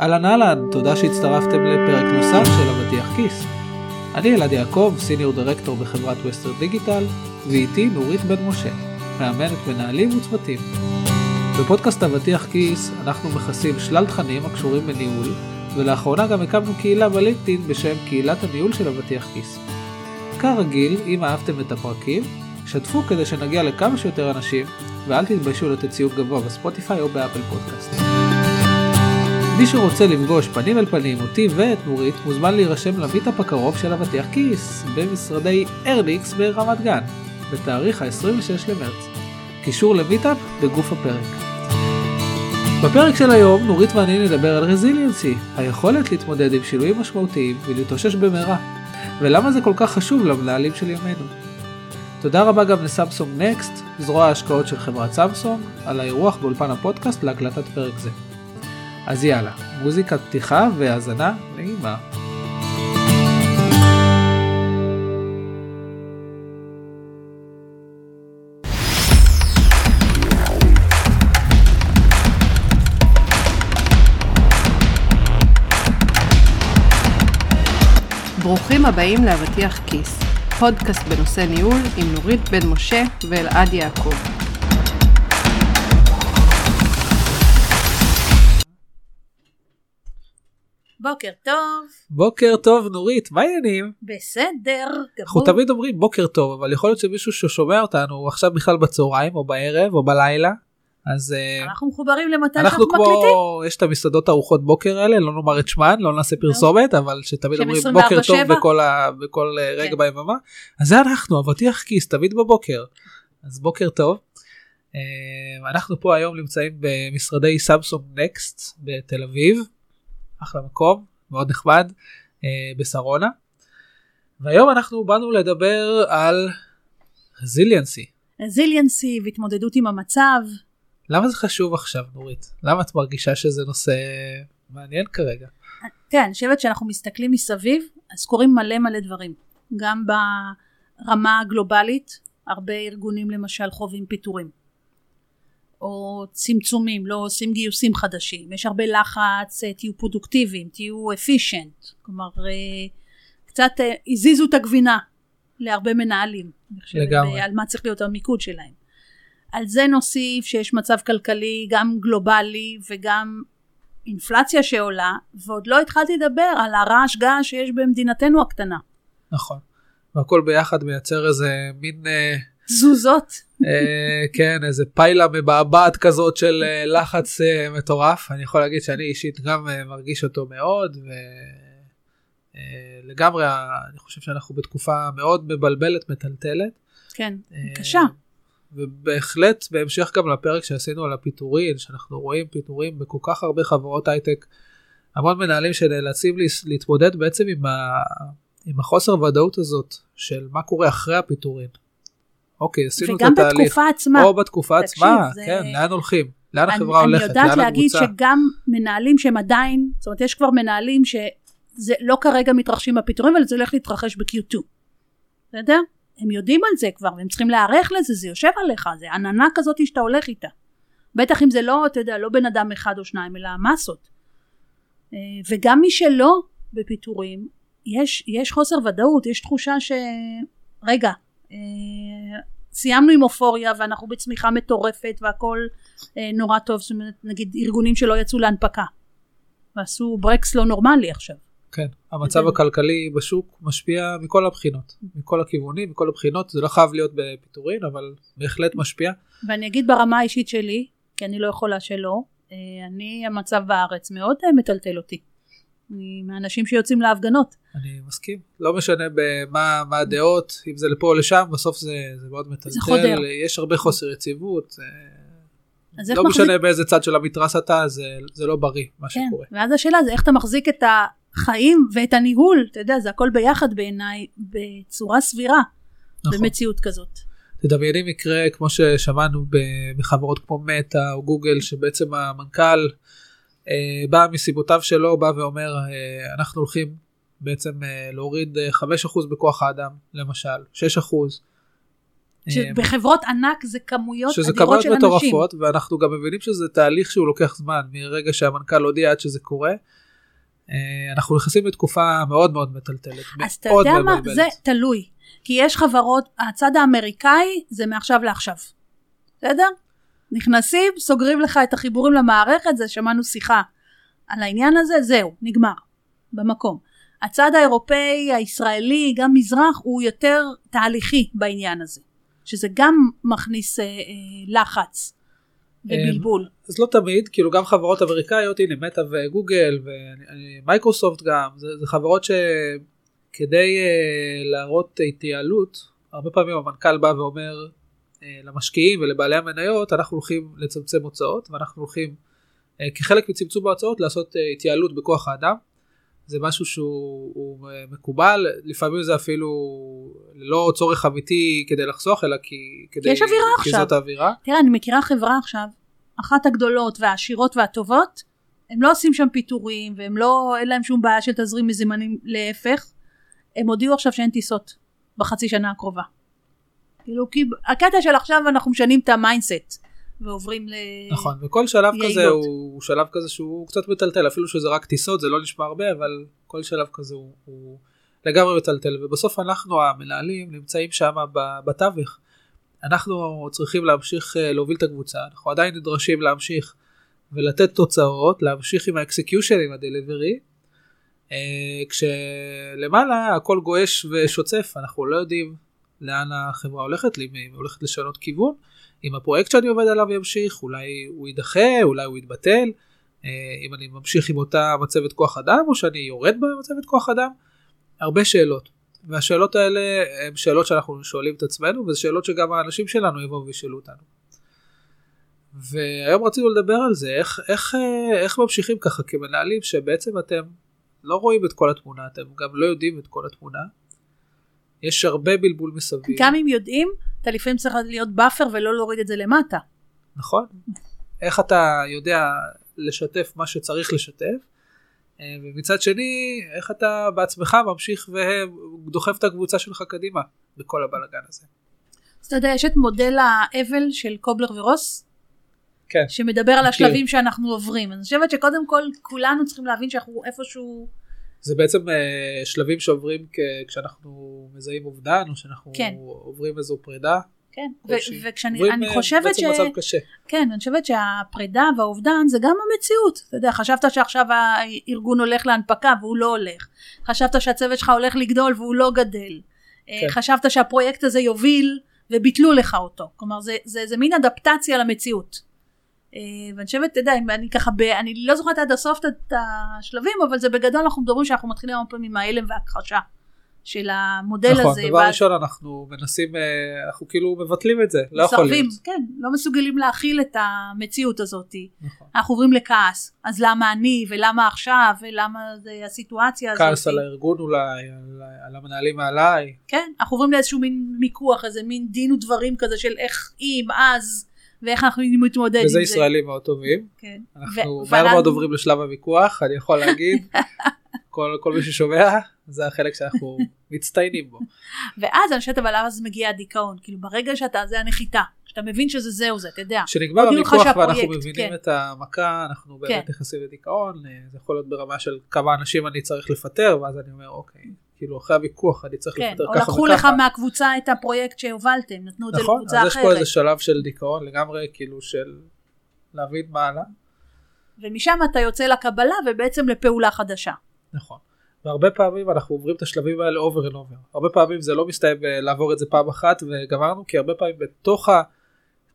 אהלן אהלן, תודה שהצטרפתם לפרק נוסף של אבטיח כיס. אני אלעד יעקב, סיניור דירקטור בחברת ווסטר דיגיטל, ואיתי נורית בן משה, מאמנת מנהלים וצוותים. בפודקאסט אבטיח כיס אנחנו מכסים שלל תכנים הקשורים בניהול, ולאחרונה גם הקמנו קהילה בלינקדאין בשם קהילת הניהול של אבטיח כיס. כרגיל, אם אהבתם את הפרקים, שתפו כדי שנגיע לכמה שיותר אנשים, ואל תתביישו לתת ציון גבוה ב Spotify או ב Apple Podcast. מי שרוצה לפגוש פנים אל פנים אותי ואת נורית מוזמן להירשם ל meetup הקרוב של אבטיח כיס במשרדי ארליקס ברמת גן בתאריך ה-26 למרץ. קישור ל meetup בגוף הפרק. בפרק של היום נורית ואני נדבר על resiliency, היכולת להתמודד עם שינויים משמעותיים ולהתאושש במהרה, ולמה זה כל כך חשוב למנהלים של ימינו. תודה רבה גם לסמסונג נקסט, זרוע ההשקעות של חברת סמסונג, על האירוח באולפן הפודקאסט להקלטת פרק זה. אז יאללה, מוזיקת פתיחה והאזנה נעימה. ברוכים הבאים לאבטיח כיס, פודקאסט בנושא ניהול עם נורית בן משה ואלעד יעקב. בוקר טוב, בוקר טוב נורית, מה העניינים? בסדר, אנחנו גמור. תמיד אומרים בוקר טוב, אבל יכול להיות שמישהו ששומע אותנו הוא עכשיו בכלל בצהריים או בערב או בלילה, אז אה, אנחנו מחוברים למתי אנחנו שאנחנו מקליטים. כמו, יש את המסעדות ארוחות בוקר האלה, לא נאמר את שמן, לא נעשה פרסומת, אבל שתמיד אומרים בוקר טוב 24/7? בכל, ה, בכל אה, רגע כן. ביממה, אז זה אנחנו, אבטיח כיס, תמיד בבוקר. אז בוקר טוב. אה, אנחנו פה היום נמצאים במשרדי סמסונג נקסט בתל אביב, אחלה מקום, מאוד נחמד, אה, בשרונה. והיום אנחנו באנו לדבר על רזיליאנסי. רזיליאנסי והתמודדות עם המצב. למה זה חשוב עכשיו נורית? למה את מרגישה שזה נושא מעניין כרגע? תראה, אני חושבת שאנחנו מסתכלים מסביב, אז קורים מלא מלא דברים. גם ברמה הגלובלית, הרבה ארגונים למשל חווים פיטורים. או צמצומים, לא עושים גיוסים חדשים, יש הרבה לחץ, אה, תהיו פרודוקטיביים, תהיו אפישנט, כלומר אה, קצת אה, הזיזו את הגבינה להרבה מנהלים, לגמרי. על מה צריך להיות המיקוד שלהם. על זה נוסיף שיש מצב כלכלי גם גלובלי וגם אינפלציה שעולה, ועוד לא התחלתי לדבר על הרעש געש שיש במדינתנו הקטנה. נכון. והכל ביחד מייצר איזה מין, תזוזות. אה, כן, איזה פיילה מבעבעת כזאת של אה, לחץ אה, מטורף. אני יכול להגיד שאני אישית גם מרגיש אותו מאוד, ולגמרי אני חושב שאנחנו בתקופה מאוד מבלבלת, מטלטלת. כן, קשה. ובהחלט בהמשך גם לפרק שעשינו על הפיטורין, שאנחנו רואים פיטורים בכל כך הרבה חברות הייטק, המון מנהלים שנאלצים להתמודד בעצם עם, ה... עם החוסר ודאות הזאת של מה קורה אחרי הפיטורין. אוקיי, עשינו את וגם התהליך. בתקופה עצמה. או בתקופה תקשיב, עצמה, זה- כן, לאן הולכים? לאן אני- החברה הולכת? אני יודעת לאן להגיד הקבוצה? שגם מנהלים שהם עדיין, זאת אומרת יש כבר מנהלים שזה לא כרגע מתרחשים הפיטורים, אבל זה הולך להתרחש ב-Q2. בסדר? הם יודעים על זה כבר, והם צריכים להיערך לזה, זה יושב עליך, זה עננה כזאת שאתה הולך איתה. בטח אם זה לא, אתה יודע, לא בן אדם אחד או שניים, אלא מסות. אה, וגם מי שלא בפיטורים, יש, יש חוסר ודאות, יש תחושה ש... רגע, אה, סיימנו עם אופוריה ואנחנו בצמיחה מטורפת והכל אה, נורא טוב, זאת אומרת נגיד ארגונים שלא יצאו להנפקה ועשו ברקס לא נורמלי עכשיו. כן, המצב וזה- הכלכלי בשוק משפיע מכל הבחינות, מכל הכיוונים, מכל הבחינות, זה לא חייב להיות בפיטורין, אבל בהחלט משפיע. ואני אגיד ברמה האישית שלי, כי אני לא יכולה שלא, אה, אני המצב בארץ מאוד אה, מטלטל אותי. אני מהאנשים שיוצאים להפגנות. אני מסכים, לא משנה במה מה הדעות, אם זה לפה או לשם, בסוף זה, זה מאוד מטלטל, זה חודר. יש הרבה חוסר יציבות, אה, לא מחזיק... משנה באיזה צד של המתרס אתה, זה, זה לא בריא מה כן, שקורה. ואז השאלה זה איך אתה מחזיק את החיים ואת הניהול, אתה יודע, זה הכל ביחד בעיניי, בצורה סבירה, נכון. במציאות כזאת. תדמייני מקרה כמו ששמענו בחברות כמו מטא או גוגל, שבעצם המנכ"ל בא מסיבותיו שלו, בא ואומר, אה, אנחנו הולכים בעצם אה, להוריד אה, 5% בכוח האדם, למשל, 6%. שבחברות ענק זה כמויות שזה אדירות כמויות של אנשים. מטורפות, ואנחנו גם מבינים שזה תהליך שהוא לוקח זמן, מרגע שהמנכ"ל הודיע עד שזה קורה. אה, אנחנו נכנסים לתקופה מאוד מאוד מטלטלת, אז אתה מאוד יודע מה? מבלבלת. זה תלוי. כי יש חברות, הצד האמריקאי זה מעכשיו לעכשיו. בסדר? נכנסים, סוגרים לך את החיבורים למערכת, זה שמענו שיחה על העניין הזה, זהו, נגמר. במקום. הצד האירופאי, הישראלי, גם מזרח, הוא יותר תהליכי בעניין הזה. שזה גם מכניס אה, אה, לחץ ובלבול. אז לא תמיד, כאילו גם חברות אמריקאיות, הנה מטא וגוגל ומייקרוסופט גם, זה, זה חברות שכדי uh, להראות התייעלות, הרבה פעמים המנכ"ל בא ואומר למשקיעים ולבעלי המניות, אנחנו הולכים לצמצם הוצאות ואנחנו הולכים uh, כחלק מצמצום ההוצאות לעשות uh, התייעלות בכוח האדם. זה משהו שהוא הוא, מקובל, לפעמים זה אפילו לא צורך אמיתי כדי לחסוך, אלא כי, כדי, יש אווירה כי עכשיו. זאת האווירה. תראה, אני מכירה חברה עכשיו, אחת הגדולות והעשירות והטובות, הם לא עושים שם פיטורים, והם לא, אין להם שום בעיה של תזרים מזומנים, להפך, הם הודיעו עכשיו שאין טיסות בחצי שנה הקרובה. כאילו, כי הקטע של עכשיו אנחנו משנים את ה mindset, ועוברים ל... נכון, וכל שלב יעילות. כזה הוא, הוא שלב כזה שהוא קצת מטלטל, אפילו שזה רק טיסות, זה לא נשמע הרבה, אבל כל שלב כזה הוא, הוא לגמרי מטלטל, ובסוף אנחנו המנהלים נמצאים שם בתווך. אנחנו צריכים להמשיך אה, להוביל את הקבוצה, אנחנו עדיין נדרשים להמשיך ולתת תוצאות, להמשיך עם ה execution, עם ה delivery, אה, כשלמעלה הכל גועש ושוצף, אנחנו לא יודעים לאן החברה הולכת, אם היא הולכת לשנות כיוון, אם הפרויקט שאני עובד עליו ימשיך, אולי הוא יידחה, אולי הוא יתבטל, אה, אם אני ממשיך עם אותה מצבת כוח אדם, או שאני יורד במצבת כוח אדם, הרבה שאלות. והשאלות האלה הן שאלות שאנחנו שואלים את עצמנו, וזה שאלות שגם האנשים שלנו יבואו וישאלו אותנו. והיום רצינו לדבר על זה, איך, איך, אה, איך ממשיכים ככה כמנהלים, שבעצם אתם לא רואים את כל התמונה, אתם גם לא יודעים את כל התמונה. יש הרבה בלבול מסביב. גם אם יודעים, אתה לפעמים צריך להיות buffer ולא להוריד את זה למטה. נכון? איך אתה יודע לשתף מה שצריך לשתף, אה, ומצד שני, איך אתה בעצמך ממשיך ודוחף את הקבוצה שלך קדימה בכל הבלאגן הזה. אז אתה יודע, יש את מודל האבל של קובלר רוס, כן. שמדבר על. השלבים שאנחנו עוברים. אני חושבת שקודם כל כולנו צריכים להבין שאנחנו איפשהו... זה בעצם אה, שלבים שעוברים כשאנחנו מזהים אובדן, או שאנחנו כן. עוברים איזו פרידה. כן. וכשאני עוברים, אני אה, חושבת ש... בעצם מצב קשה. כן, אני חושבת שהפרידה והאובדן זה גם המציאות. אתה יודע, חשבת שעכשיו הארגון הולך להנפקה והוא לא הולך. חשבת שהצוות שלך הולך לגדול והוא לא גדל. אה, כן. חשבת שהפרויקט הזה יוביל וביטלו לך אותו. כלומר, זה, זה, זה מין אדפטציה למציאות. אה, ואני חושבת, אתה יודע, אם אני ככה, ב, אני לא זוכרת עד הסוף את השלבים, אבל זה בגדול אנחנו מדברים שאנחנו מתחילים הרבה פעמים עם ההלם וההכחשה של המודל נכון, הזה. דבר ואז ראשון אנחנו מנסים, אה, אנחנו כאילו מבטלים את זה, לא יכול מסרבים, להיות. כן, לא מסוגלים להכיל את המציאות הזאת. נכון. אנחנו עוברים לכעס, אז למה אני, ולמה עכשיו, ולמה זה הסיטואציה הזאת. כעס על הארגון אולי, על, על המנהלים מעליי. כן, אנחנו עוברים לאיזשהו מין מיקוח, איזה מין דין ודברים כזה של איך אם, אז, ואיך אנחנו מתמודד עם זה. וזה ישראלים מאוד טובים. כן. אנחנו ו- מהר מאוד עוברים לשלב הוויכוח, אני יכול להגיד, כל, כל מי ששומע, זה החלק שאנחנו מצטיינים בו. ואז אני חושבת, אבל אז מגיע הדיכאון, כאילו ברגע שאתה, זה הנחיתה, שאתה מבין שזה זהו זה, אתה יודע. כשנגמר הוויכוח ואנחנו מבינים כן. את המכה, אנחנו באמת כן. נכנסים לדיכאון, אה, זה יכול להיות ברמה של כמה אנשים אני צריך לפטר, ואז אני אומר, אוקיי, כאילו אחרי הוויכוח אני צריך כן, לפטר או ככה לקחו לך וככה. מהקבוצה את הפרויקט שהובלתם, נתנו את זה נכון, לקבוצה אז יש פה אחרת. איזה שלב של דיכאון לגמרי, כאילו של להבין מה עלה. ומשם אתה יוצא לקבלה ובעצם לפעולה חדשה. נכון. והרבה פעמים אנחנו עוברים את השלבים האלה over and over. הרבה פעמים זה לא מסתיים בלעבור את זה פעם אחת וגמרנו, כי הרבה פעמים בתוך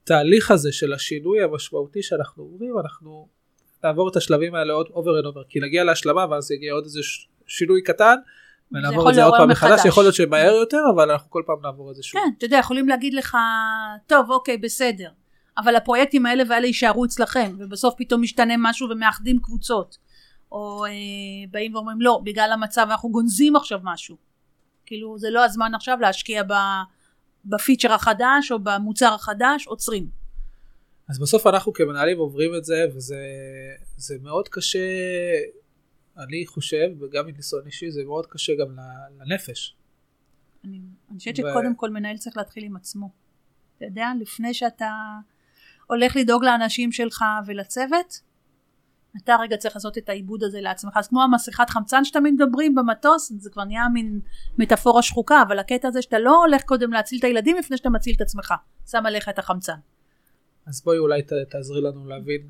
התהליך הזה של השינוי המשמעותי שאנחנו עוברים, אנחנו נעבור את השלבים האלה עוד over and over, כי נגיע להשלמה ואז יגיע עוד איזה ש- שינוי קטן, ונעבור את זה עוד פעם מחדש. יכול להיות שמהר יותר, אבל אנחנו כל פעם נעבור את זה שוב. כן, אתה יודע, יכולים להגיד לך, טוב, אוקיי, בסדר, אבל הפרויקטים האלה והאלה יישארו אצלכם, ובסוף פתאום משתנה משהו ומאחדים קבוצות. או אה, באים ואומרים, לא, בגלל המצב אנחנו גונזים עכשיו משהו. כאילו, זה לא הזמן עכשיו להשקיע ב, בפיצ'ר החדש או במוצר החדש, עוצרים. אז בסוף אנחנו כמנהלים עוברים את זה, וזה זה מאוד קשה, אני חושב, וגם מניסיון אישי, זה מאוד קשה גם לנפש. אני, אני חושבת ו- שקודם כל מנהל צריך להתחיל עם עצמו. אתה יודע, לפני שאתה הולך לדאוג לאנשים שלך ולצוות, אתה רגע צריך לעשות את העיבוד הזה לעצמך. אז כמו המסכת חמצן שתמיד מדברים במטוס, זה כבר נהיה מין מטאפורה שחוקה, אבל הקטע הזה שאתה לא הולך קודם להציל את הילדים לפני שאתה מציל את עצמך, שם עליך את החמצן. אז בואי אולי ת, תעזרי לנו להבין,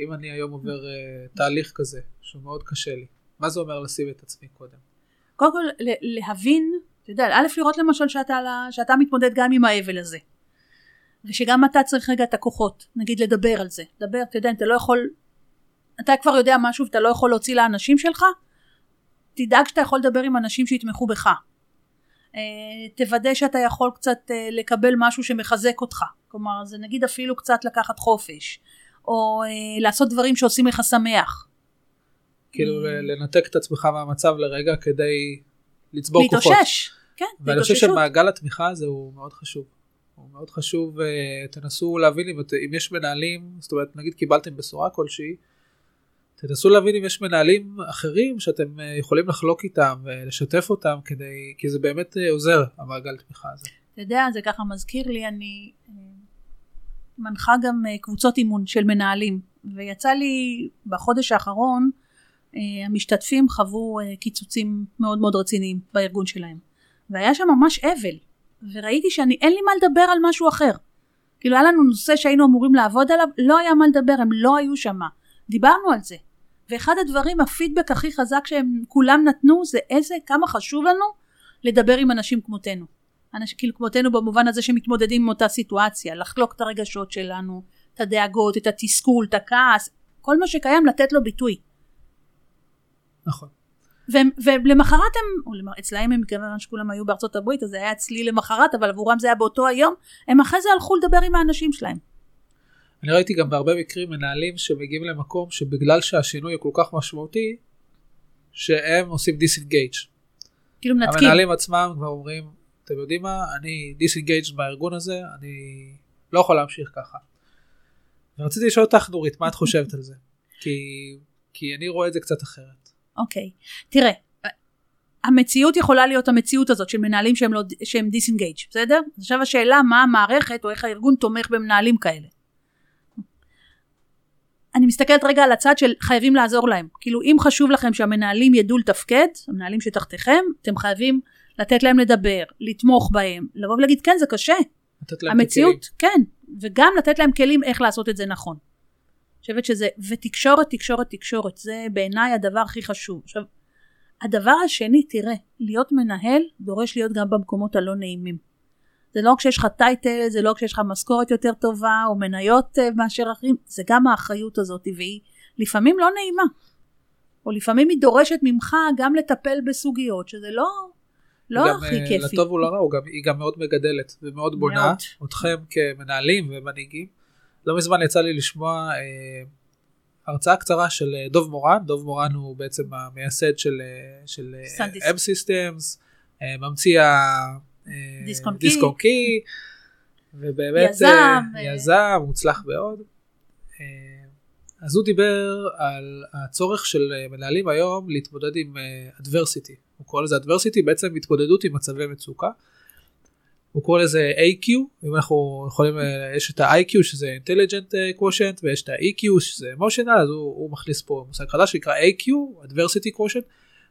אם אני היום עובר uh, תהליך כזה, שהוא מאוד קשה לי, מה זה אומר לשים את עצמי קודם? קודם כל להבין, אתה יודע, א' לראות למשל שאתה, שאתה מתמודד גם עם האבל הזה. ושגם אתה צריך רגע את הכוחות, נגיד לדבר על זה. לדבר, אתה יודע, אתה לא יכול, אתה כבר יודע משהו ואתה לא יכול להוציא לאנשים שלך, תדאג שאתה יכול לדבר עם אנשים שיתמכו בך. אה, תוודא שאתה יכול קצת אה, לקבל משהו שמחזק אותך. כלומר, זה נגיד אפילו קצת לקחת חופש, או אה, לעשות דברים שעושים לך שמח. כאילו לנתק את עצמך מהמצב לרגע כדי לצבור להתאושש, כוחות. להתאושש, כן, ואני חושב שמעגל התמיכה הזה הוא מאוד חשוב. הוא מאוד חשוב, תנסו להבין אם, אם יש מנהלים, זאת אומרת נגיד קיבלתם בשורה כלשהי, תנסו להבין אם יש מנהלים אחרים שאתם יכולים לחלוק איתם ולשתף אותם כדי, כי זה באמת עוזר המעגל תמיכה הזה. אתה יודע, זה ככה מזכיר לי, אני מנחה גם קבוצות אימון של מנהלים, ויצא לי בחודש האחרון, המשתתפים חוו קיצוצים מאוד מאוד רציניים בארגון שלהם, והיה שם ממש אבל, וראיתי שאני אין לי מה לדבר על משהו אחר. כאילו היה לנו נושא שהיינו אמורים לעבוד עליו, לא היה מה לדבר, הם לא היו שם. דיברנו על זה. ואחד הדברים, הפידבק הכי חזק שהם כולם נתנו, זה איזה, כמה חשוב לנו לדבר עם אנשים כמותנו. אנשים כאילו כמותנו במובן הזה שמתמודדים עם אותה סיטואציה, לחלוק את הרגשות שלנו, את הדאגות, את התסכול, את הכעס, כל מה שקיים לתת לו ביטוי. נכון. ולמחרת הם, או אצלהם הם מכיוון שכולם היו בארצות הברית אז זה היה אצלי למחרת אבל עבורם זה היה באותו היום הם אחרי זה הלכו לדבר עם האנשים שלהם. אני ראיתי גם בהרבה מקרים מנהלים שמגיעים למקום שבגלל שהשינוי הוא כל כך משמעותי שהם עושים disengage. כאילו מנתקים. המנהלים עצמם כבר אומרים אתם יודעים מה אני disengage בארגון הזה אני לא יכול להמשיך ככה. ורציתי לשאול אותך נורית מה את חושבת על זה כי, כי אני רואה את זה קצת אחרת. אוקיי, okay. תראה, המציאות יכולה להיות המציאות הזאת של מנהלים שהם, לא, שהם disengage, בסדר? עכשיו השאלה מה המערכת או איך הארגון תומך במנהלים כאלה. אני מסתכלת רגע על הצד של חייבים לעזור להם. כאילו אם חשוב לכם שהמנהלים ידעו לתפקד, המנהלים שתחתיכם, אתם חייבים לתת להם לדבר, לתמוך בהם, לבוא ולהגיד כן זה קשה. לתת להם המציאות, כן, וגם לתת להם כלים איך לעשות את זה נכון. חושבת שזה, ותקשורת, תקשורת, תקשורת, זה בעיניי הדבר הכי חשוב. עכשיו, הדבר השני, תראה, להיות מנהל דורש להיות גם במקומות הלא נעימים. זה לא רק שיש לך טייטל, זה לא רק שיש לך משכורת יותר טובה, או מניות uh, מאשר אחרים, זה גם האחריות הזאת, והיא לפעמים לא נעימה. או לפעמים היא דורשת ממך גם לטפל בסוגיות, שזה לא, לא גם, הכי uh, כיפי. לטוב ולרע, היא גם מאוד מגדלת ומאוד בונה מאוד. אתכם כמנהלים ומנהיגים. לא מזמן יצא לי לשמוע אה, הרצאה קצרה של אה, דוב מורן, דוב מורן הוא בעצם המייסד של, אה, של אה, M Systems, אה, ממציא הדיסקון קי, ובאמת יזם, יזם, מוצלח מאוד. אז הוא דיבר על הצורך של מנהלים היום להתמודד עם adversity, הוא קורא לזה adversity, בעצם התמודדות עם מצבי מצוקה. הוא קורא לזה AQ, אם אנחנו יכולים, יש את ה-IQ שזה intelligent quotient ויש את ה-EQ שזה emotional, אז הוא, הוא מכניס פה מושג חדש שנקרא AQ, adversity quotient,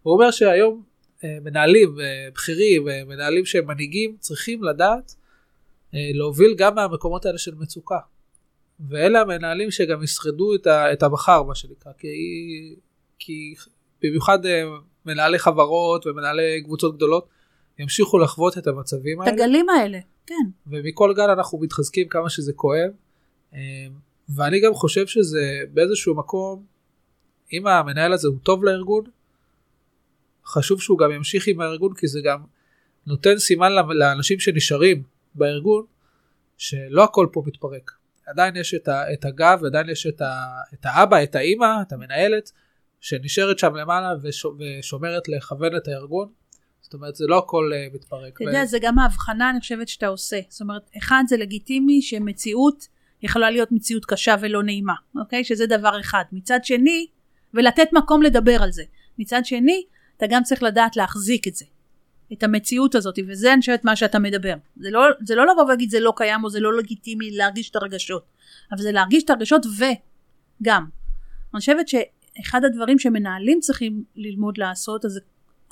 הוא אומר שהיום מנהלים בכירים ומנהלים שהם מנהיגים צריכים לדעת להוביל גם מהמקומות האלה של מצוקה. ואלה המנהלים שגם ישרדו את, את המחר מה שנקרא, כי, כי במיוחד מנהלי חברות ומנהלי קבוצות גדולות, ימשיכו לחוות את המצבים האלה. את הגלים האלה, כן. ומכל גל אנחנו מתחזקים כמה שזה כואב. ואני גם חושב שזה באיזשהו מקום, אם המנהל הזה הוא טוב לארגון, חשוב שהוא גם ימשיך עם הארגון, כי זה גם נותן סימן לאנשים שנשארים בארגון, שלא הכל פה מתפרק. עדיין יש את, ה, את הגב, עדיין יש את, ה, את האבא, את האימא, את המנהלת, שנשארת שם למעלה ושומרת לכוון את הארגון. זאת אומרת זה לא הכל uh, מתפרק. אתה יודע זה גם ההבחנה אני חושבת שאתה עושה. זאת אומרת אחד זה לגיטימי שמציאות יכולה להיות מציאות קשה ולא נעימה, אוקיי? שזה דבר אחד. מצד שני, ולתת מקום לדבר על זה. מצד שני, אתה גם צריך לדעת להחזיק את זה. את המציאות הזאת, וזה אני חושבת מה שאתה מדבר. זה לא, זה לא לבוא ולהגיד זה לא קיים או זה לא לגיטימי להרגיש את הרגשות, אבל זה להרגיש את הרגשות וגם. אני חושבת שאחד הדברים שמנהלים צריכים ללמוד לעשות, אז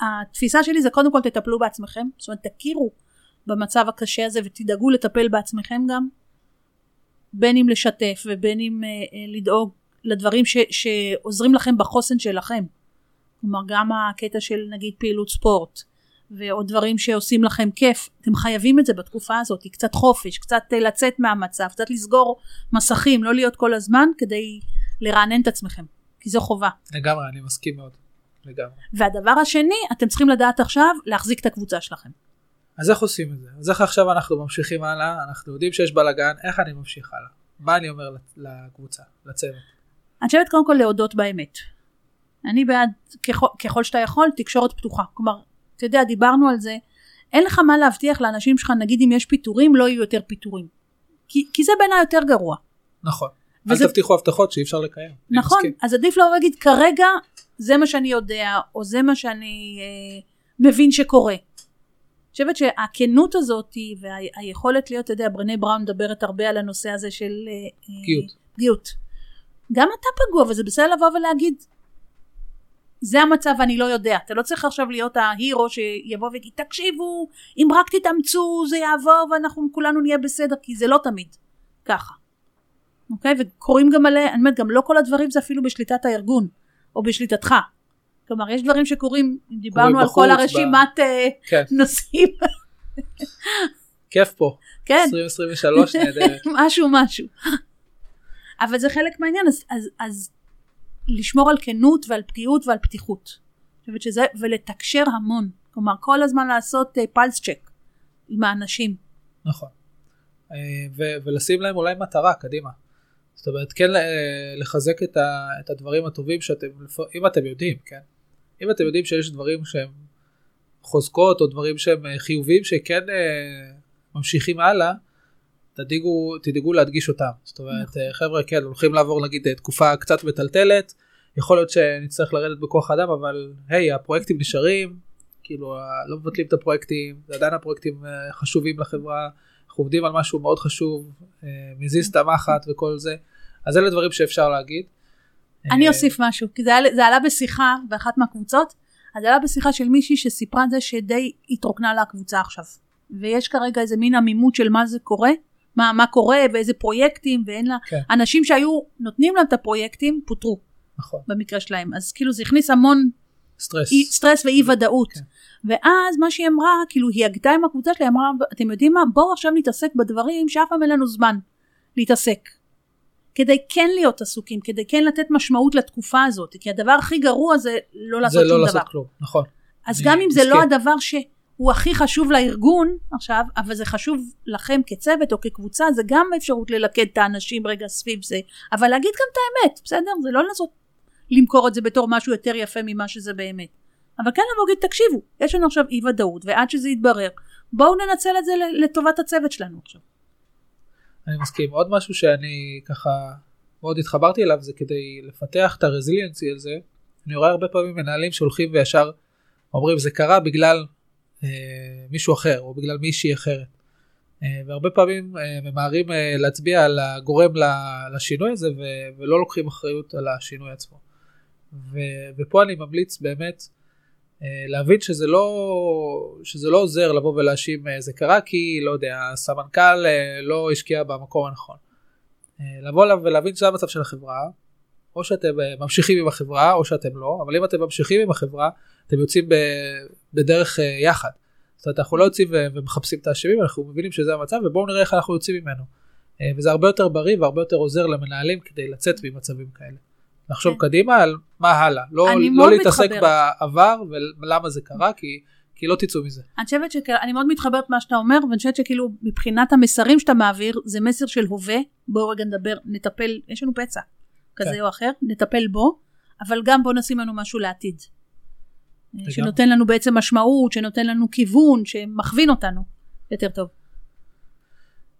התפיסה שלי זה קודם כל תטפלו בעצמכם, זאת אומרת תכירו במצב הקשה הזה ותדאגו לטפל בעצמכם גם, בין אם לשתף ובין אם אה, אה, לדאוג לדברים ש, שעוזרים לכם בחוסן שלכם. כלומר גם הקטע של נגיד פעילות ספורט ועוד דברים שעושים לכם כיף, אתם חייבים את זה בתקופה הזאת, קצת חופש, קצת אה, לצאת מהמצב, קצת לסגור מסכים, לא להיות כל הזמן כדי לרענן את עצמכם, כי זו חובה. לגמרי, אני מסכים מאוד. לגמרי. והדבר השני, אתם צריכים לדעת עכשיו להחזיק את הקבוצה שלכם. אז איך עושים את זה? אז איך עכשיו אנחנו ממשיכים הלאה, אנחנו יודעים שיש בלאגן, איך אני ממשיך הלאה? מה אני אומר לקבוצה, לצוות? אני חושבת קודם כל להודות באמת. אני בעד, ככל, ככל שאתה יכול, תקשורת פתוחה. כלומר, אתה יודע, דיברנו על זה, אין לך מה להבטיח לאנשים שלך, נגיד אם יש פיטורים, לא יהיו יותר פיטורים. כי, כי זה בעיניי יותר גרוע. נכון. וזה... אל תבטיחו הבטחות שאי אפשר לקיים. נכון, אז עדיף לא להגיד כרגע זה מה שאני יודע, או זה מה שאני אה, מבין שקורה. אני חושבת שהכנות הזאת והיכולת להיות, אתה יודע, ברנה בראון מדברת הרבה על הנושא הזה של אה, פגיעות. פגיעות. גם אתה פגוע, וזה בסדר לבוא ולהגיד, זה המצב ואני לא יודע. אתה לא צריך עכשיו להיות ההירו שיבוא ויגיד, תקשיבו, אם רק תתאמצו זה יעבור ואנחנו כולנו נהיה בסדר, כי זה לא תמיד ככה. אוקיי? וקורים גם מלא, אני אומרת, גם לא כל הדברים זה אפילו בשליטת הארגון, או בשליטתך. כלומר, יש דברים שקורים, דיברנו על כל הרשימת ב... אה, כן. נושאים. כיף פה. כן. 2023 נהדרת. משהו משהו. אבל זה חלק מהעניין, אז, אז, אז לשמור על כנות ועל פגיעות ועל פתיחות. חושבת שזה, ולתקשר המון. כלומר, כל הזמן לעשות פלס uh, צ'ק עם האנשים. נכון. Uh, ו- ולשים להם אולי מטרה קדימה. זאת אומרת, כן לחזק את, ה- את הדברים הטובים שאתם, אם אתם יודעים, כן? אם אתם יודעים שיש דברים שהם חוזקות או דברים שהם אה, חיובים שכן uh, ממשיכים הלאה, תדאגו, תדאגו להדגיש אותם. זאת אומרת, נכון. חבר'ה, כן, הולכים לעבור נגיד תקופה קצת מטלטלת, יכול להיות שנצטרך לרדת בכוח אדם, אבל היי, הפרויקטים נשארים, כאילו, לא מבטלים את הפרויקטים, עדיין הפרויקטים אה, חשובים לחברה, אנחנו עובדים על משהו מאוד חשוב, אה, מזיז את המחט וכל זה, אז אלה דברים שאפשר להגיד. אני אה, אוסיף משהו, כי זה, זה עלה בשיחה באחת מהקבוצות, אז זה עלה בשיחה של מישהי שסיפרה את זה שדי התרוקנה לה הקבוצה עכשיו. ויש כרגע איזה מין עמימות של מה זה קורה, מה, מה קורה ואיזה פרויקטים ואין לה, כן. אנשים שהיו נותנים להם את הפרויקטים פוטרו. נכון. במקרה שלהם, אז כאילו זה הכניס המון סטרס, אי, סטרס ואי ודאות. כן. ואז מה שהיא אמרה, כאילו היא הגדה עם הקבוצה שלי, אמרה, אתם יודעים מה, בואו עכשיו נתעסק בדברים שאף פעם אין לנו זמן להתעסק. כדי כן להיות עסוקים, כדי כן לתת משמעות לתקופה הזאת, כי הדבר הכי גרוע זה לא לעשות שום לא דבר. זה לא לעשות כלום, נכון. אז גם אם זה לא הדבר ש... הוא הכי חשוב לארגון עכשיו, אבל זה חשוב לכם כצוות או כקבוצה, זה גם אפשרות ללכד את האנשים רגע סביב זה, אבל להגיד גם את האמת, בסדר? זה לא לנסות למכור את זה בתור משהו יותר יפה ממה שזה באמת. אבל כן לבוא להגיד, תקשיבו, יש לנו עכשיו אי ודאות, ועד שזה יתברר, בואו ננצל את זה לטובת הצוות שלנו עכשיו. אני מסכים. עוד משהו שאני ככה מאוד התחברתי אליו, זה כדי לפתח את הרזיליאנסי הזה, אני רואה הרבה פעמים מנהלים שהולכים וישר אומרים, זה קרה בגלל אה, מישהו אחר או בגלל מישהי אחרת. אה, והרבה פעמים אה, ממהרים להצביע על הגורם לשינוי הזה ולא לוקחים אחריות על השינוי עצמו. ופה אני ממליץ באמת להבין שזה לא, שזה לא עוזר לבוא ולהאשים זה קרה כי לא יודע הסמנכ"ל לא השקיע במקום הנכון. לבוא אליו ולהבין שזה המצב של החברה או שאתם ממשיכים עם החברה או שאתם לא אבל אם אתם ממשיכים עם החברה אתם יוצאים בדרך אה, יחד. זאת אומרת אנחנו לא יוצאים ומחפשים את האשמים אנחנו מבינים שזה המצב ובואו נראה איך אנחנו יוצאים ממנו. אה, וזה הרבה יותר בריא והרבה יותר עוזר למנהלים כדי לצאת ממצבים כאלה. לחשוב. קדימה על מה הלאה, לא, לא להתעסק בעבר ולמה זה קרה כי, כי לא תצאו מזה. אני חושבת שאני מאוד מתחברת מה שאתה אומר ואני חושבת שכאילו מבחינת המסרים שאתה מעביר זה מסר של הווה בואו רגע נדבר נטפל יש לנו פצע כזה כן. או אחר נטפל בו אבל גם בואו נשים לנו משהו לעתיד. שנותן לנו בעצם משמעות, שנותן לנו כיוון, שמכווין אותנו יותר טוב.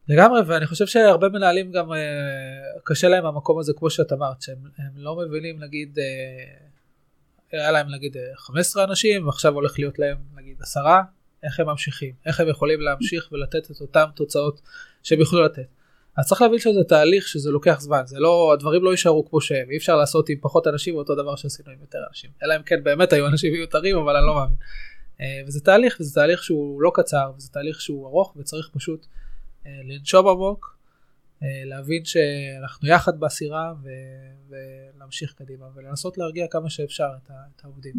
לגמרי, ואני חושב שהרבה מנהלים גם אה, קשה להם המקום הזה, כמו שאת אמרת, שהם לא מבינים, נגיד, אה, היה להם נגיד 15 אנשים, ועכשיו הולך להיות להם נגיד עשרה, איך הם ממשיכים, איך הם יכולים להמשיך ולתת את אותן תוצאות שהם יוכלו לתת. אז צריך להבין שזה תהליך שזה לוקח זמן, זה לא, הדברים לא יישארו כמו שהם, אי אפשר לעשות עם פחות אנשים אותו דבר שעשינו עם יותר אנשים, אלא אם כן באמת היו אנשים מיותרים, אבל אני לא מאמין. אה, וזה תהליך, וזה תהליך שהוא לא קצר, וזה תהליך שהוא ארוך, וצריך פשוט אה, לנשום עמוק, אה, להבין שאנחנו יחד בסירה, ו... ולהמשיך קדימה, ולנסות להרגיע כמה שאפשר את, ה... את העובדים.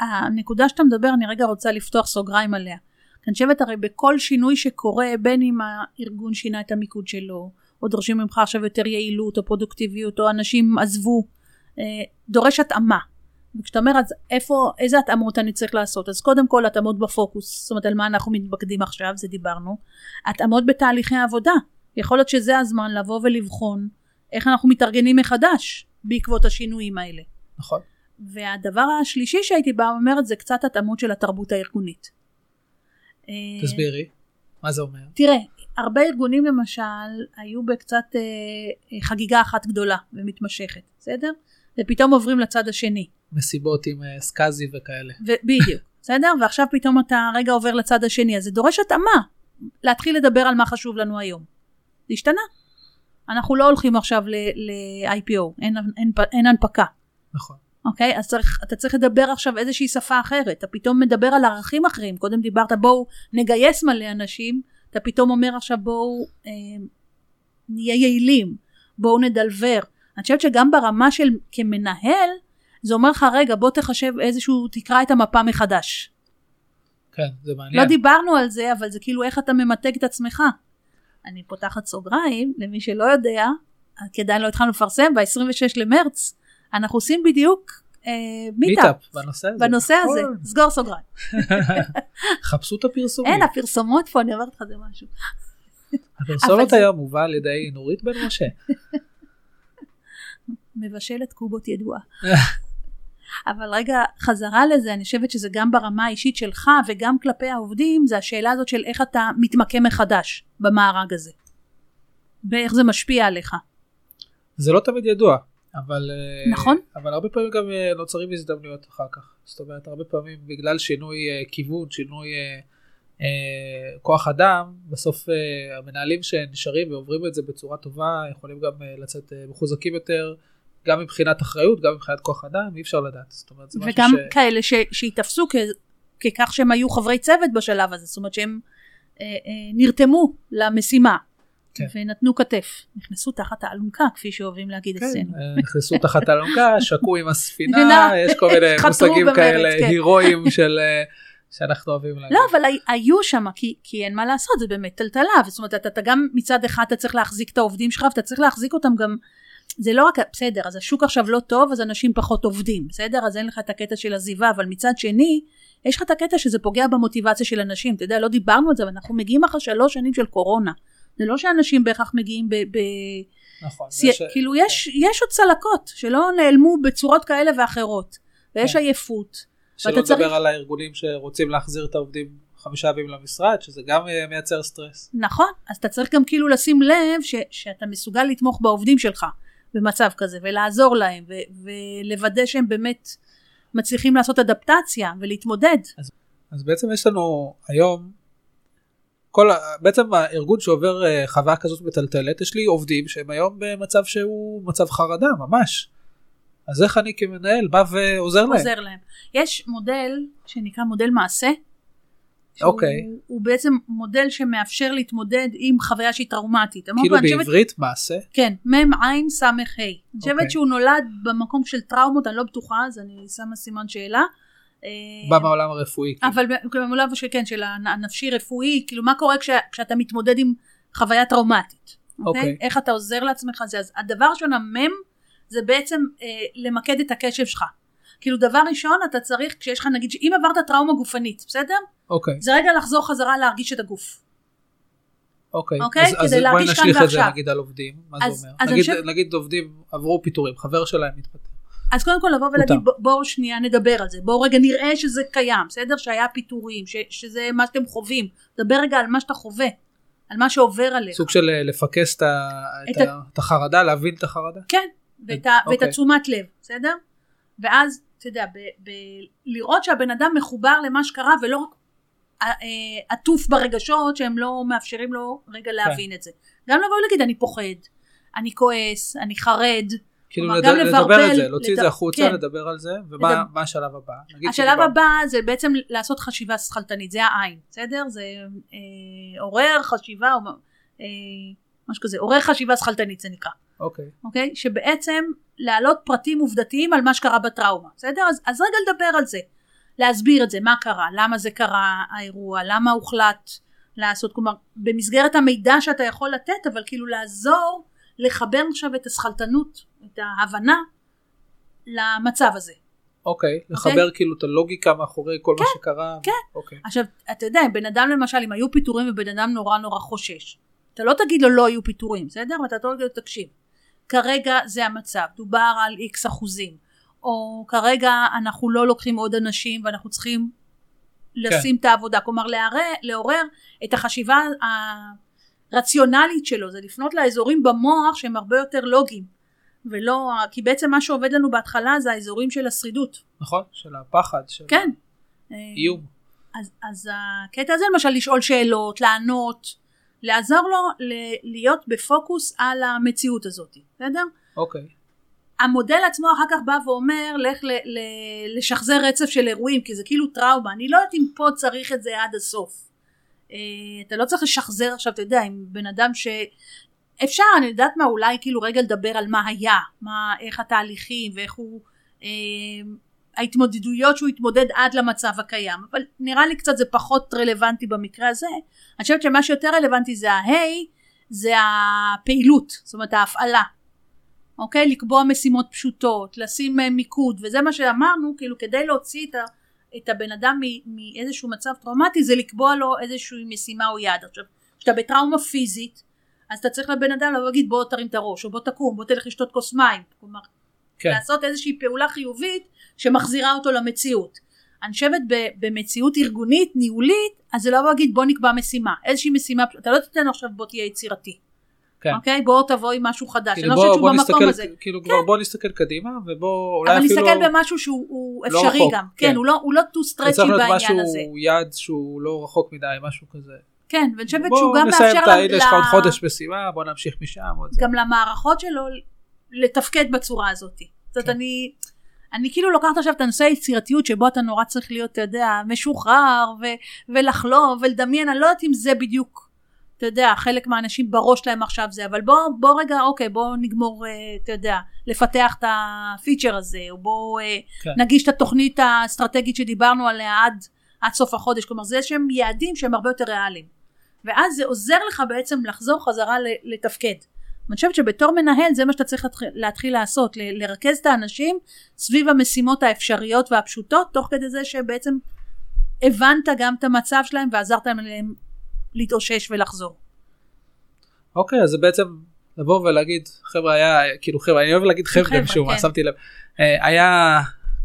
הנקודה שאתה מדבר, אני רגע רוצה לפתוח סוגריים עליה. אני חושבת הרי בכל שינוי שקורה, בין אם הארגון שינה את המיקוד שלו, או דורשים ממך עכשיו יותר יעילות או פרודוקטיביות, או אנשים עזבו, אה, דורש התאמה. וכשאתה אומר אז איפה, איזה התאמות אני צריך לעשות? אז קודם כל התאמות בפוקוס, זאת אומרת על מה אנחנו מתמקדים עכשיו, זה דיברנו. התאמות בתהליכי העבודה. יכול להיות שזה הזמן לבוא ולבחון איך אנחנו מתארגנים מחדש בעקבות השינויים האלה. נכון. והדבר השלישי שהייתי באה אומרת זה קצת התאמות של התרבות הארגונית. אה, תסבירי, מה זה אומר? תראה, הרבה ארגונים למשל היו בקצת אה, חגיגה אחת גדולה ומתמשכת, בסדר? ופתאום עוברים לצד השני. מסיבות עם אה, סקאזי וכאלה. בדיוק, בסדר? ועכשיו פתאום אתה רגע עובר לצד השני, אז זה דורש התאמה, להתחיל לדבר על מה חשוב לנו היום. זה השתנה. אנחנו לא הולכים עכשיו ל-IPO, אין, אין, אין הנפקה. נכון. אוקיי? אז צריך, אתה צריך לדבר עכשיו איזושהי שפה אחרת. אתה פתאום מדבר על ערכים אחרים. קודם דיברת בואו נגייס מלא אנשים, אתה פתאום אומר עכשיו בואו אה, נהיה יעילים, בואו נדלבר. אני חושבת שגם ברמה של כמנהל, זה אומר לך רגע בוא תחשב איזשהו, תקרא את המפה מחדש. כן, זה מעניין. לא דיברנו על זה, אבל זה כאילו איך אתה ממתג את עצמך. אני פותחת סוגריים, למי שלא יודע, כדאי לא התחלנו לפרסם, ב-26 למרץ, אנחנו עושים בדיוק אה, מיטאפ. בנושא הזה. בנושא הזה, נכון. סגור סוגריים. חפשו את הפרסומים. אין, הפרסומות פה, אני אומרת לך זה משהו. הפרסומת היום מובא על ידי נורית בן משה. מבשלת קובות ידועה. אבל רגע, חזרה לזה, אני חושבת שזה גם ברמה האישית שלך וגם כלפי העובדים, זה השאלה הזאת של איך אתה מתמקם מחדש במארג הזה. ואיך זה משפיע עליך. זה לא תמיד ידוע, אבל... אה, נכון. אבל הרבה פעמים גם אה, נוצרים הזדמנויות אחר כך. זאת אומרת, הרבה פעמים בגלל שינוי אה, כיוון, שינוי כוח אדם, בסוף המנהלים שנשארים ועוברים את זה בצורה טובה, יכולים גם לצאת מחוזקים יותר. גם מבחינת אחריות, גם מבחינת כוח אדם, אי אפשר לדעת. זאת אומרת, זה משהו ש... וגם כאלה ש... שיתפסו כ... ככך שהם היו חברי צוות בשלב הזה, זאת אומרת שהם אה, אה, נרתמו למשימה. כן. ונתנו כתף, נכנסו תחת האלונקה כפי שאוהבים להגיד כן, אצלנו. אה, נכנסו תחת האלונקה, שקעו עם הספינה, יש כל מיני מושגים כאלה כן. הירואיים של... אה, שאנחנו אוהבים להגיד. לא, אבל היו שם, כי, כי אין מה לעשות, זה באמת טלטלה, זאת אומרת, אתה, אתה גם מצד אחד אתה צריך להחזיק את העובדים שלך, ואתה צריך להחזיק אותם גם זה לא רק, בסדר, אז השוק עכשיו לא טוב, אז אנשים פחות עובדים, בסדר? אז אין לך את הקטע של עזיבה, אבל מצד שני, יש לך את הקטע שזה פוגע במוטיבציה של אנשים, אתה יודע, לא דיברנו על זה, אבל אנחנו מגיעים אחרי שלוש שנים של קורונה. זה לא שאנשים בהכרח מגיעים ב... ב... נכון. סי... יש... כאילו יש, יש עוד צלקות שלא נעלמו בצורות כאלה ואחרות, ויש כן. עייפות. שלא לדבר צריך... על הארגונים שרוצים להחזיר את העובדים חמישה ימים למשרד, שזה גם אה, מייצר סטרס. נכון, אז אתה צריך גם כאילו לשים לב ש, שאתה מסוגל לתמוך בעובדים שלך. במצב כזה ולעזור להם ו- ולוודא שהם באמת מצליחים לעשות אדפטציה ולהתמודד. אז, אז בעצם יש לנו היום כל בעצם הארגון שעובר uh, חוויה כזאת מטלטלת יש לי עובדים שהם היום במצב שהוא מצב חרדה ממש. אז איך אני כמנהל בא ועוזר להם? עוזר להם. יש מודל שנקרא מודל מעשה אוקיי. הוא, הוא בעצם מודל שמאפשר להתמודד עם חוויה שהיא טראומטית. כאילו בעברית חושבת, מעשה? כן, מ' עין ס' ה'. אני חושבת אוקיי. שהוא נולד במקום של טראומות, אני לא בטוחה, אז אני שמה סימן שאלה. אה, בא מהעולם הרפואי. כאילו. אבל במעולם של, כן, של הנפשי רפואי, כאילו מה קורה כש, כשאתה מתמודד עם חוויה טראומטית. אוקיי? אוקיי. איך אתה עוזר לעצמך זה. אז הדבר ראשון, המ' זה בעצם אה, למקד את הקשב שלך. כאילו דבר ראשון אתה צריך כשיש לך נגיד שאם עברת טראומה גופנית בסדר? אוקיי. זה רגע לחזור חזרה להרגיש את הגוף. אוקיי, אוקיי? אז, אז בואי נשליך את זה נגיד על עובדים, מה אז, זה אומר? אז נגיד, חושב... נגיד עובדים עברו פיטורים, חבר שלהם מתפטר. אז קודם כל לבוא ולהגיד בואו בוא שנייה נדבר על זה, בואו רגע נראה שזה קיים, בסדר? שהיה פיטורים, ש, שזה מה שאתם חווים, דבר רגע על מה שאתה חווה, על מה שעובר עליך. סוג של אה, לפקס את, את, את, ה... את החרדה, להבין את החרדה? כן, ואת. אוקיי. ואת התשומת לב, בסדר? ואז אתה יודע, ב- ב- לראות שהבן אדם מחובר למה שקרה ולא רק עטוף ברגשות שהם לא מאפשרים לו רגע כן. להבין את זה. גם לבוא ולהגיד אני פוחד, אני כועס, אני חרד. כאילו לד- לדבר לבלבל, על זה, להוציא את זה החוצה, כן. לדבר על זה, ומה לדבר- השלב הבא? השלב הבא זה בעצם לעשות חשיבה שכלתנית, זה העין, בסדר? זה אה, עורר חשיבה, או, אה, משהו כזה, עורר חשיבה שכלתנית זה נקרא, אוקיי, אוקיי? שבעצם להעלות פרטים עובדתיים על מה שקרה בטראומה, בסדר? אז, אז רגע לדבר על זה, להסביר את זה, מה קרה, למה זה קרה האירוע, למה הוחלט לעשות, כלומר במסגרת המידע שאתה יכול לתת, אבל כאילו לעזור לחבר עכשיו את השכלתנות, את ההבנה למצב הזה. אוקיי, לחבר כאילו את הלוגיקה מאחורי כל מה שקרה. כן. אוקיי, עכשיו, אתה יודע, בן אדם למשל, אם היו פיטורים ובן אדם נורא נורא חושש, אתה לא תגיד לו לא היו פיטורים, בסדר? ואתה תגיד לו, תקשיב, כרגע זה המצב, דובר על איקס אחוזים, או כרגע אנחנו לא לוקחים עוד אנשים ואנחנו צריכים לשים את העבודה, כלומר לערר, לעורר את החשיבה הרציונלית שלו, זה לפנות לאזורים במוח שהם הרבה יותר לוגיים, ולא, כי בעצם מה שעובד לנו בהתחלה זה האזורים של השרידות, נכון? של הפחד, של כן. איום. אז, אז הקטע הזה למשל לשאול שאלות, לענות, לעזור לו ל- להיות בפוקוס על המציאות הזאת, בסדר? אוקיי, המודל עצמו אחר כך בא ואומר לך ל- ל- לשחזר רצף של אירועים כי זה כאילו טראומה, אני לא יודעת אם פה צריך את זה עד הסוף. אה, אתה לא צריך לשחזר עכשיו, אתה יודע, עם בן אדם ש... אפשר, אני יודעת מה, אולי כאילו רגע לדבר על מה היה, מה, איך התהליכים ואיך הוא, אה, ההתמודדויות שהוא התמודד עד למצב הקיים, אבל נראה לי קצת זה פחות רלוונטי במקרה הזה. אני חושבת שמה שיותר רלוונטי זה ההיי, זה הפעילות, זאת אומרת ההפעלה. אוקיי? לקבוע משימות פשוטות, לשים אה, מיקוד, וזה מה שאמרנו, כאילו כדי להוציא את, ה, את הבן אדם מאיזשהו מצב טראומטי, זה לקבוע לו איזושהי משימה או יעד. עכשיו, כשאתה בטראומה פיזית, אז אתה צריך לבן אדם לבוא ולהגיד בוא תרים את הראש, או בוא תקום, בוא תלך לשתות כוס מים. כלומר, כן. לעשות איזושהי פעולה חיובית שמחזירה אותו למציאות. אני חושבת במציאות ארגונית, ניהולית, אז זה לא להגיד בוא נקבע משימה, איזושהי משימה, אתה לא תיתן לו עכשיו בוא תהיה יצירתי. כן. אוקיי? בוא תבוא עם משהו חדש. אני כאילו לא בוא, חושבת שהוא במקום הזה. נסתכל, כאילו כבר בוא נסתכל קדימה, ובוא אולי אבל אפילו... נסתכל במשהו שהוא הוא לא אפשרי רחוק, גם. כן. כן, הוא לא- הוא לא too stretchy צריך להיות בעניין משהו, הזה. יעד שהוא לא רחוק מדי, משהו כזה. כן, ואני חושבת שהוא גם נסיים מאפשר את ה... ל- הנה יש לך עוד חודש משימה, בוא נמשיך משם. גם למערכות שלו לתפקד בצורה הזאת. זאת אומרת, כן. אני, אני כאילו לוקחת עכשיו את הנושא היצירתיות שבו אתה נורא צריך להיות, אתה יודע, משוחרר ו- ולחלום ולדמיין, אני לא יודעת אם זה בדיוק, אתה יודע, חלק מהאנשים בראש שלהם עכשיו זה, אבל בוא, בוא רגע, אוקיי, בוא נגמור, אה, אתה יודע, לפתח את הפיצ'ר הזה, או בוא אה, כן. נגיש את התוכנית האסטרטגית שדיברנו עליה עד, עד סוף החודש, כלומר זה שהם יעדים שהם הרבה יותר ריאליים. ואז זה עוזר לך בעצם לחזור חזרה לתפקד. אני חושבת שבתור מנהל זה מה שאתה צריך להתחיל, להתחיל לעשות, ל- לרכז את האנשים סביב המשימות האפשריות והפשוטות, תוך כדי זה שבעצם הבנת גם את המצב שלהם ועזרת להם להתאושש ולחזור. אוקיי, אז זה בעצם לבוא ולהגיד, חבר'ה היה, כאילו חבר'ה, אני אוהב להגיד חבר'ה חבר'ה, משום מה, כן. שמתי לב. אה, היה,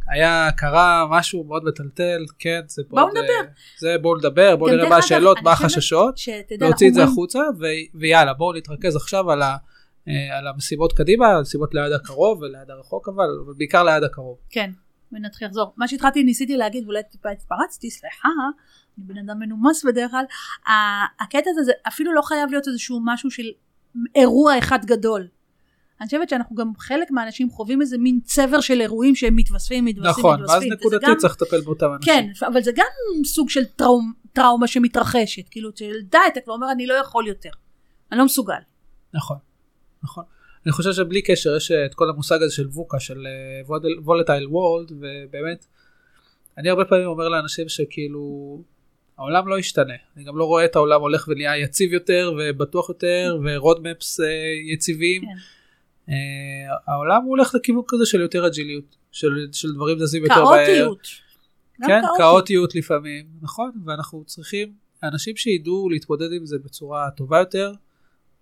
היה, קרה משהו מאוד מטלטל, כן, זה בואו מאוד, אה, נדבר. זה בואו נדבר, בואו נראה מה השאלות, מה החששות, להוציא את זה החוצה, ויאללה, בואו נתרכז עכשיו על ה... אה, על המשימות קדימה, על המשימות ליד הקרוב וליד הרחוק אבל, אבל בעיקר ליד הקרוב. כן, ונתחיל לחזור. מה שהתחלתי, ניסיתי להגיד, ואולי טיפה התפרצתי, סליחה, אני בן אדם מנומס בדרך כלל, הקטע הזה, זה אפילו לא חייב להיות איזשהו משהו של אירוע אחד גדול. אני חושבת שאנחנו גם חלק מהאנשים חווים איזה מין צבר של אירועים שהם מתווספים, מתווספים, נכון, ואז מתווספים. וזה נקודתית גם- צריך לטפל באותם אנשים. כן, אבל זה גם סוג של טראום, טראומה שמתרחשת, כאילו, די, אתה כבר אומר, אני לא יכול יותר, אני לא מסוגל. נכון, נכון. אני חושב שבלי קשר יש אה, את כל המושג הזה של ווקה, של וולטייל וולד, ובאמת, אני הרבה פעמים אומר לאנשים שכאילו, העולם לא ישתנה. אני גם לא רואה את העולם הולך ונהיה יציב יותר ובטוח יותר, ורודמפס יציבים. כן. אה, העולם הולך לכיוון כזה של יותר אג'יליות, של, של דברים זזים יותר מהר. כאוטיות. כן, כאוטיות. לפעמים, נכון, ואנחנו צריכים אנשים שידעו להתמודד עם זה בצורה טובה יותר,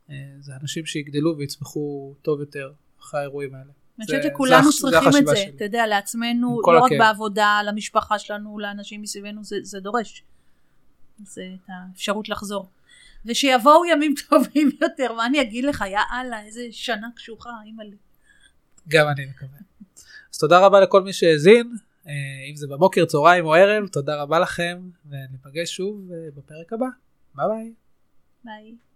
אה, זה אנשים שיגדלו ויצמחו טוב יותר אחרי האירועים האלה. אני חושבת שכולנו צריכים את זה. אתה יודע, לעצמנו, לא רק. בעבודה, למשפחה שלנו, לאנשים מסביבנו, זה דורש. זה את האפשרות לחזור. ושיבואו ימים טובים יותר, מה אני אגיד לך, יא אללה, איזה שנה קשוחה, אימא'לה. גם אני מקווה. אז תודה רבה לכל מי שהאזין, אה, אם זה בבוקר, צהריים או ערב, תודה רבה לכם, וניפגש שוב אה, בפרק הבא. ביי ביי. ביי.